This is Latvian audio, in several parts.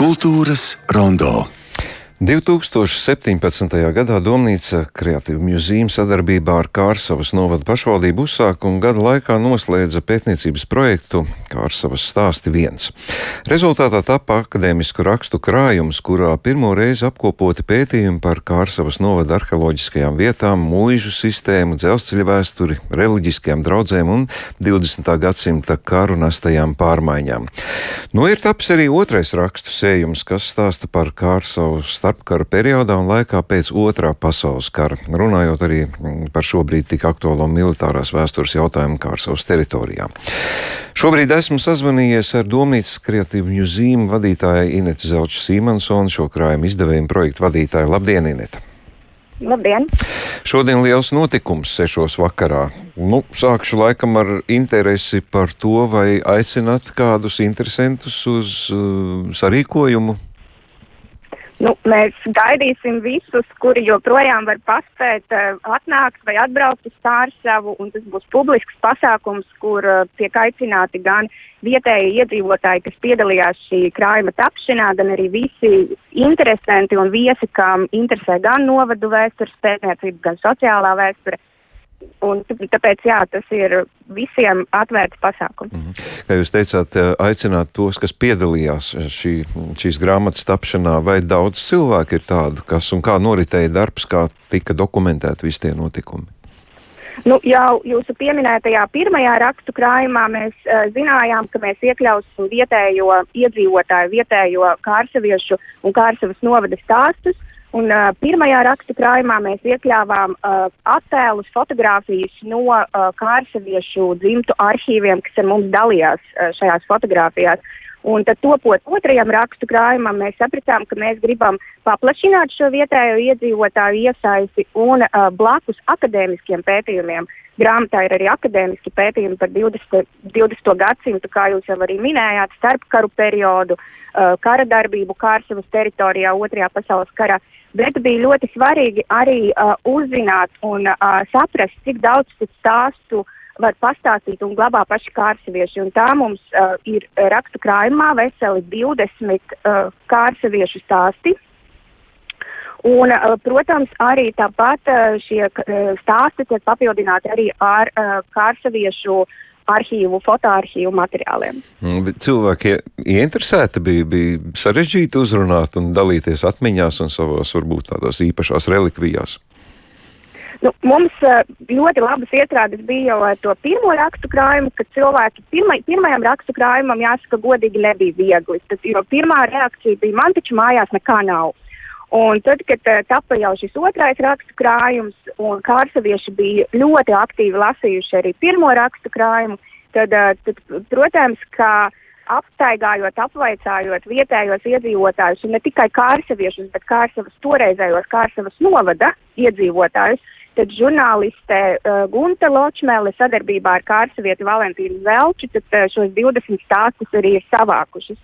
Kultūras rondo. 2017. gadā Domnīca Creative Museum sadarbībā ar Kārsavas novada pašvaldību uzsāka un gada laikā noslēdza pētniecības projektu Kārsavas stāsti viens. Rezultātā tapa akadēmisku rakstu krājums, kurā pirmo reizi apkopoti pētījumi par Kārsavas novada arheoloģiskajām vietām, mūžu sistēmu, dzelzceļa vēsturi, reliģiskajām draudzēm un 20. gadsimta karu nestajām pārmaiņām. Nu ir tapis arī otrais rakstu sējums, kas stāsta par Kārsavas starpkara periodā un laikā pēc otrā pasaules kara, runājot arī par šobrīd tik aktuālo militārās vēstures jautājumu kā ar savas teritorijām. Šobrīd esmu sazvanījies ar Domnīcas kreatīvu muzīmu vadītāju Inetu Zelču Sīmansonu, šo krājumu izdevējumu projektu vadītāju. Labdien, Ineta! Labdien! Šodien liels notikums sešos vakarā. Nu, sākšu laikam ar interesi par to, vai aicināt kādus interesantus uz uh, sarīkojumu. Nu, mēs gaidīsim visus, kuri joprojām var paspēt uh, atnākt vai atbraukt uz Sārsavu, un tas būs publisks pasākums, kur uh, tiek aicināti gan vietēji iedzīvotāji, kas piedalījās šī krājuma tapšanā, gan arī visi interesanti un viesi, kam interesē gan novadu vēstures pētniecība, gan sociālā vēsture. Un tāpēc, jā, tas ir visiem atvērts pasākums. Mm -hmm. Kā jūs teicāt, aicināt tos, kas piedalījās šī, šīs grāmatas tapšanā, vai daudz cilvēku ir tādu, kas un kā noritēja darbs, kā tika dokumentēti visi tie notikumi? Nu, jau jūsu pieminētajā pirmajā rakstu krājumā mēs uh, zinājām, ka mēs iekļausim vietējo iedzīvotāju, vietējo kārsaviešu un kārsavas novada stāstus. Un, uh, pirmajā rakstu krājumā mēs iekļāvām uh, attēlus, fotografijas no uh, kārsaviešu dzimtu arhīviem, kas ar mums dalījās uh, šajās fotografijās. Un tad, topot otrajam rakstu krājumam, mēs sapratām, ka mēs gribam paplašināt šo vietējo iedzīvotāju iesaisti un uh, blakus akadēmiskiem pētījumiem. Grāmatā ir arī akadēmiski pētījumi par 20. 20. gadsimtu, kā jūs jau arī minējāt, starpkaru periodu, uh, kara darbību Kārsavas teritorijā otrajā pasaules karā. Uh, bet bija ļoti svarīgi arī uh, uzzināt un uh, saprast, cik daudz stāstu var pastāstīt un glabā paši kārsavieši. Un tā mums uh, ir rakstu krājumā veseli 20 uh, kārsaviešu stāsti. Un, uh, protams, arī tāpat uh, šie uh, stāsti tiek papildināti arī ar uh, kārsaviešu arhīvu, fotoarhīvu materiāliem. Mm, cilvēki ieinteresēti bija, bija sarežģīti uzrunāt un dalīties atmiņās un savās varbūt tādās īpašās relikvijās. Nu, mums eh, ļoti labas iestrādes bija jau ar to pirmo rakstu krājumu, kad cilvēki pirma, pirmajam rakstu krājumam, jāsaka, godīgi nebija viegli. Tas, jo pirmā reakcija bija, man taču mājās nekā nav. Un tad, kad uh, tapa jau šis otrais rakstu krājums, un kārsavieši bija ļoti aktīvi lasījuši arī pirmo rakstu krājumu, tad, tad protams, ka apstaigājot, apvaicājot vietējos iedzīvotājus, ne tikai kārsaviešus, bet kārsavas toreizējos kārsavas novada iedzīvotājus, tad žurnāliste uh, Gunta Ločmēle sadarbībā ar kārsavieti Valentīnu Zelču tad, uh, šos 20 stāstus arī ir savākušas.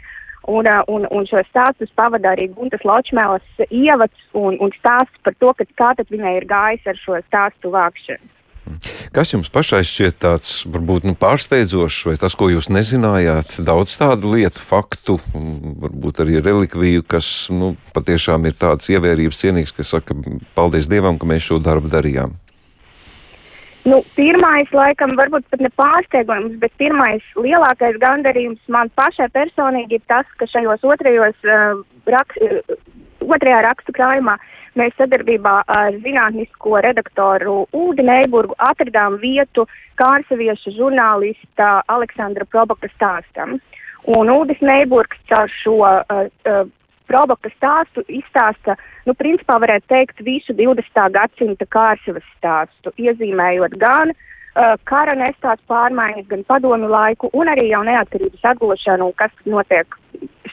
Un, uh, un, un šo stāstus pavada arī Guntas Ločmēlas ievads un, un stāsts par to, kā tad viņai ir gājis ar šo stāstu vākšanu. Kas jums pašai šķiet tāds varbūt nu, pārsteidzošs, vai tas, ko jūs nezinājāt? Daudz tādu lietu, faktu, varbūt arī relikviju, kas nu, patiešām ir tāds ievērības cienīgs, kas saka, paldies Dievam, ka mēs šo darbu darījām. Nu, pirmais, laikam, varbūt pat ne pārsteigums, bet pirmais lielākais gandarījums man pašai personīgi ir tas, ka šajos otrajos, uh, rak, uh, otrajā rakstu krājumā mēs sadarbībā ar zinātnisko redaktoru Uldi Neiburgu atradām vietu kārsaviešu žurnālista Aleksandra Probaka stāstam. Un Uldis Neiburgs caur šo uh, uh, Probaka stāstu izstāsta, nu, principā varētu teikt, visu 20. gadsimta kārsavas stāstu, iezīmējot gan uh, kara nestāts pārmaiņas, gan padomu laiku, un arī jau neatkarības atgūšanu, kas notiek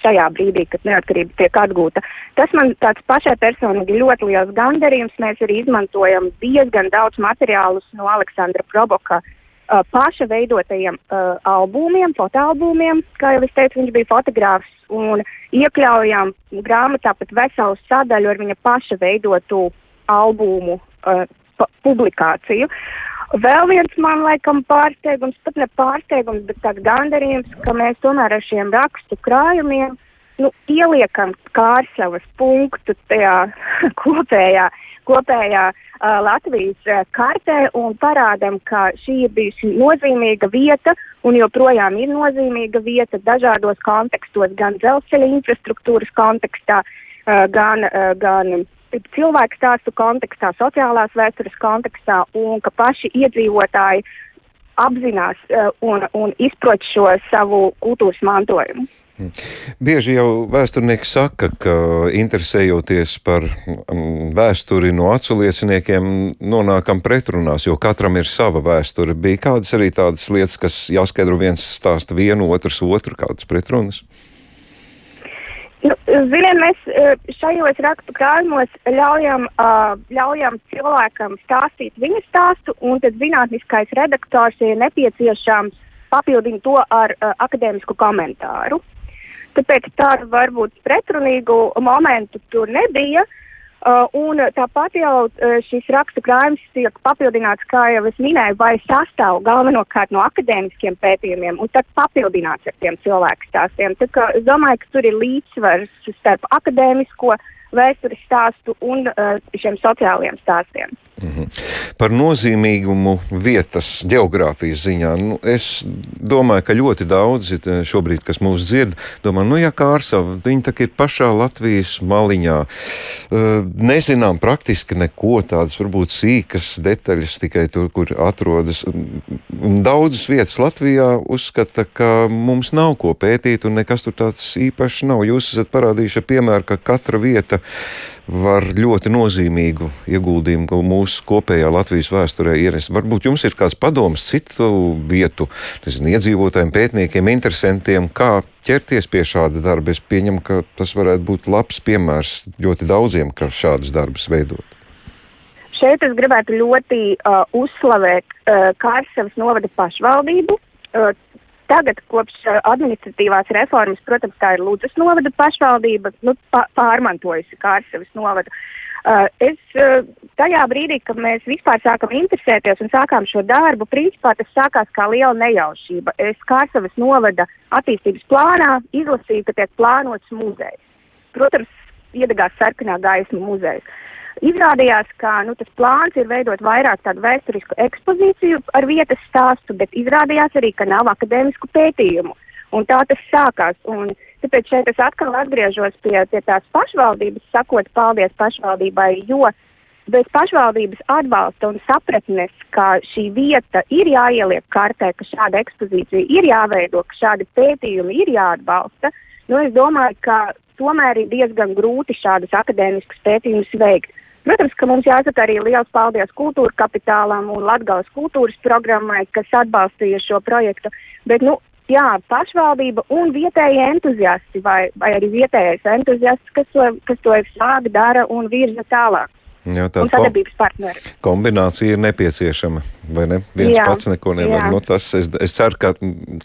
šajā brīdī, kad neatkarība tiek atgūta. Tas man tāds pašai personīgi ļoti liels gandarījums. Mēs arī izmantojam diezgan daudz materiālus no Aleksandra Proboka uh, paša veidotajiem uh, albumiem, fotoalbumiem, kā jau es teicu, viņš bija fotogrāfs, un iekļaujām grāmatā pat veselu sadaļu ar viņa paša veidotu albumu uh, publikāciju. Vēl viens man laikam pārsteigums, pat ne pārsteigums, bet tāds gandarījums, ka mēs tomēr ar šiem rakstu krājumiem nu, ieliekam kārsavas punktu tajā kopējā, kopējā uh, Latvijas uh, kartē un parādam, ka šī ir bijusi nozīmīga vieta un joprojām ir nozīmīga vieta dažādos kontekstos, gan dzelzceļa infrastruktūras kontekstā, uh, gan, uh, gan cilvēku stāstu kontekstā, sociālās vēstures kontekstā, un ka paši iedzīvotāji apzinās uh, un, un izprot šo savu kultūras mantojumu. Hmm. Bieži jau vēsturnieki saka, ka interesējoties par mm, vēsturi no aculieciniekiem, nonākam pretrunās, jo katram ir sava vēsture. Bija kādas arī tādas lietas, kas jāskaidro viens stāsta vienu, otrs otru, kādas pretrunas? Ziniet, mēs eh, šajos rakstu krājumos ļaujam, uh, ļaujam cilvēkam stāstīt viņa stāstu, un tad zinātniskais redaktors ir nepieciešams papildināt to ar uh, akadēmisku komentāru. Tāpēc tādu varbūt pretrunīgu momentu tur nebija. Uh, Uh, un tāpat jau uh, šis rakstu krājums tiek papildināts, kā jau es minēju, vai sastāv galvenokārt no akadēmiskiem pētījumiem, un tad papildināts ar tiem cilvēku stāstiem. Tā kā es domāju, ka tur ir līdzsvars starp akadēmisko vēstures stāstu un uh, šiem sociālajiem stāstiem. Mm -hmm. Par nozīmīgumu vietas geogrāfijas ziņā. Nu, es domāju, ka ļoti daudzi eh, šobrīd, kas mūs dzird, domā, nu, ja Kārsava, viņi tā ir pašā Latvijas maliņā. Uh, nezinām praktiski neko tādas, varbūt sīkas detaļas tikai tur, kur atrodas. Daudzas vietas Latvijā uzskata, ka mums nav ko pētīt un nekas tur tāds īpašs nav. Jūs esat parādījuši piemēru, ka katra vieta var ļoti nozīmīgu ieguldījumu mūsu kopējā Latvijas vēsturē ienest. Varbūt jums ir kāds padoms citu vietu, nezinu, iedzīvotājiem, pētniekiem, interesantiem, kā ķerties pie šāda darba. Es pieņemu, ka tas varētu būt labs piemērs ļoti daudziem, kā šādus darbus veidot. Šeit es gribētu ļoti uh, uzslavēt uh, Kārsavas novada pašvaldību. Uh, Tagad, kopš uh, administratīvās reformas, protams, tā ir Lūdzes novada pašvaldība, nu, pārmantojusi Kārsavas novadu. Uh, es uh, tajā brīdī, kad mēs vispār sākam interesēties un sākām šo darbu, principā tas sākās kā liela nejaušība. Es Kārsavas novada attīstības plānā izlasīju, ka tiek plānots muzejs. Protams, iedegās sarkanā gaisma muzejs. Izrādījās, ka nu, tas plāns ir veidot vairāk tādu vēsturisku ekspozīciju ar vietas stāstu, bet izrādījās arī, ka nav akadēmisku pētījumu. Un tā tas sākās. Un tāpēc šeit es atkal atgriežos pie, pie tās pašvaldības, sakot paldies pašvaldībai, jo bez pašvaldības atbalsta un sapratnes, ka šī vieta ir jāieliek kartē, ka šāda ekspozīcija ir jāveido, ka šādi pētījumi ir jāatbalsta, nu, es domāju, ka tomēr ir diezgan grūti šādus akadēmiskus pētījumus veikt. Protams, ka mums jāsaka arī liels paldies kultūra kapitālam un Latgales kultūras programmai, kas atbalstīja šo projektu. Bet, nu, jā, pašvaldība un vietējie entuziasti vai, vai arī vietējais entuziasts, kas to, kas to sāk, dara un virza tālāk. Jā, tā sadarbības partneri. Kombinācija ir nepieciešama, vai ne? Viens jā, pats neko nevar. Nu, tas, es, es ceru, ka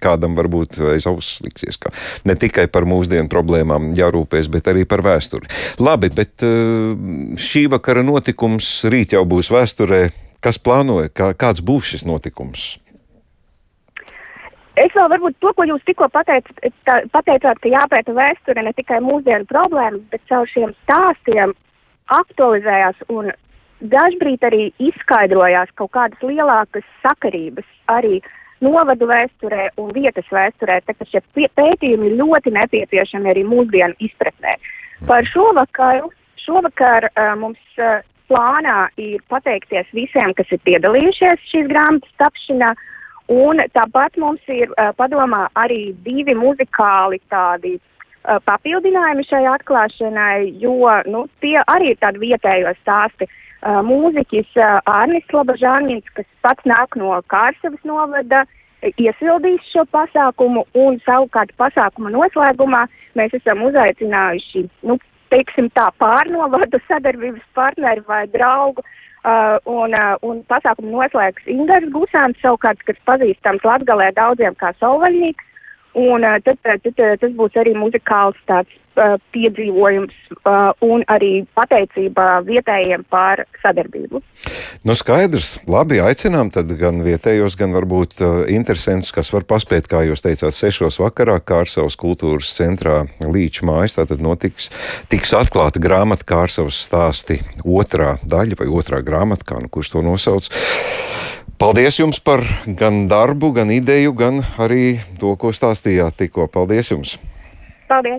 kādam varbūt aiz auss liksies, ka ne tikai par mūsdienu problēmām jārūpēs, bet arī par vēsturi. Labi, bet eh, šī vakara notikums rīt jau būs vēsturē. Kas plānoja, kā, kāds būs šis notikums? Es vēl varbūt to, ko jūs tikko pateicat, pateicāt, ka jāpēta vēsture ne tikai mūsdienu problēmas, bet caur šiem stāstiem aktualizējās un dažbrīd arī izskaidrojās kaut kādas lielākas sakarības arī novadu vēsturē un vietas vēsturē, tā ka šie pētījumi ir ļoti nepieciešami arī mūsdienu izpratnē. Par šovakaru, šovakar uh, mums uh, plānā ir pateikties visiem, kas ir piedalījušies šīs grāmatas tapšanā, un tāpat mums ir uh, padomā arī divi muzikāli tādi Uh, papildinājumi šai atklāšanai, jo nu, tie arī ir tādi vietējo stāsti. Mūziķis Arnis Labažānins, kas pats nāk no Kārsavas novada, iesildīs šo pasākumu un savukārt pasākuma noslēgumā mēs esam uzaicinājuši, nu, teiksim tā, pārnovadu sadarbības partneri vai draugu. Uh, un, uh, un pasākumu noslēgs Ingars Gusāns, savukārt, kas pazīstams Latgalē daudziem kā Solvaļnīgs Un tad, tad tas būs arī muzikāls tāds uh, piedzīvojums uh, un arī pateicība vietējiem par sadarbību. Nu, skaidrs. Labi, aicinām tad gan vietējos, gan varbūt uh, interesantus, kas var paspēt, kā jūs teicāt, sešos vakarā Kārsavas kultūras centrā Līča mājas. Tātad notiks, tiks atklāta grāmata Kārsavas stāsti otrā daļa vai otrā grāmata, kā nu kurš to nosauc. Paldies jums par gan darbu, gan ideju, gan arī to, ko stāstījāt tikko. Paldies jums! Paldies!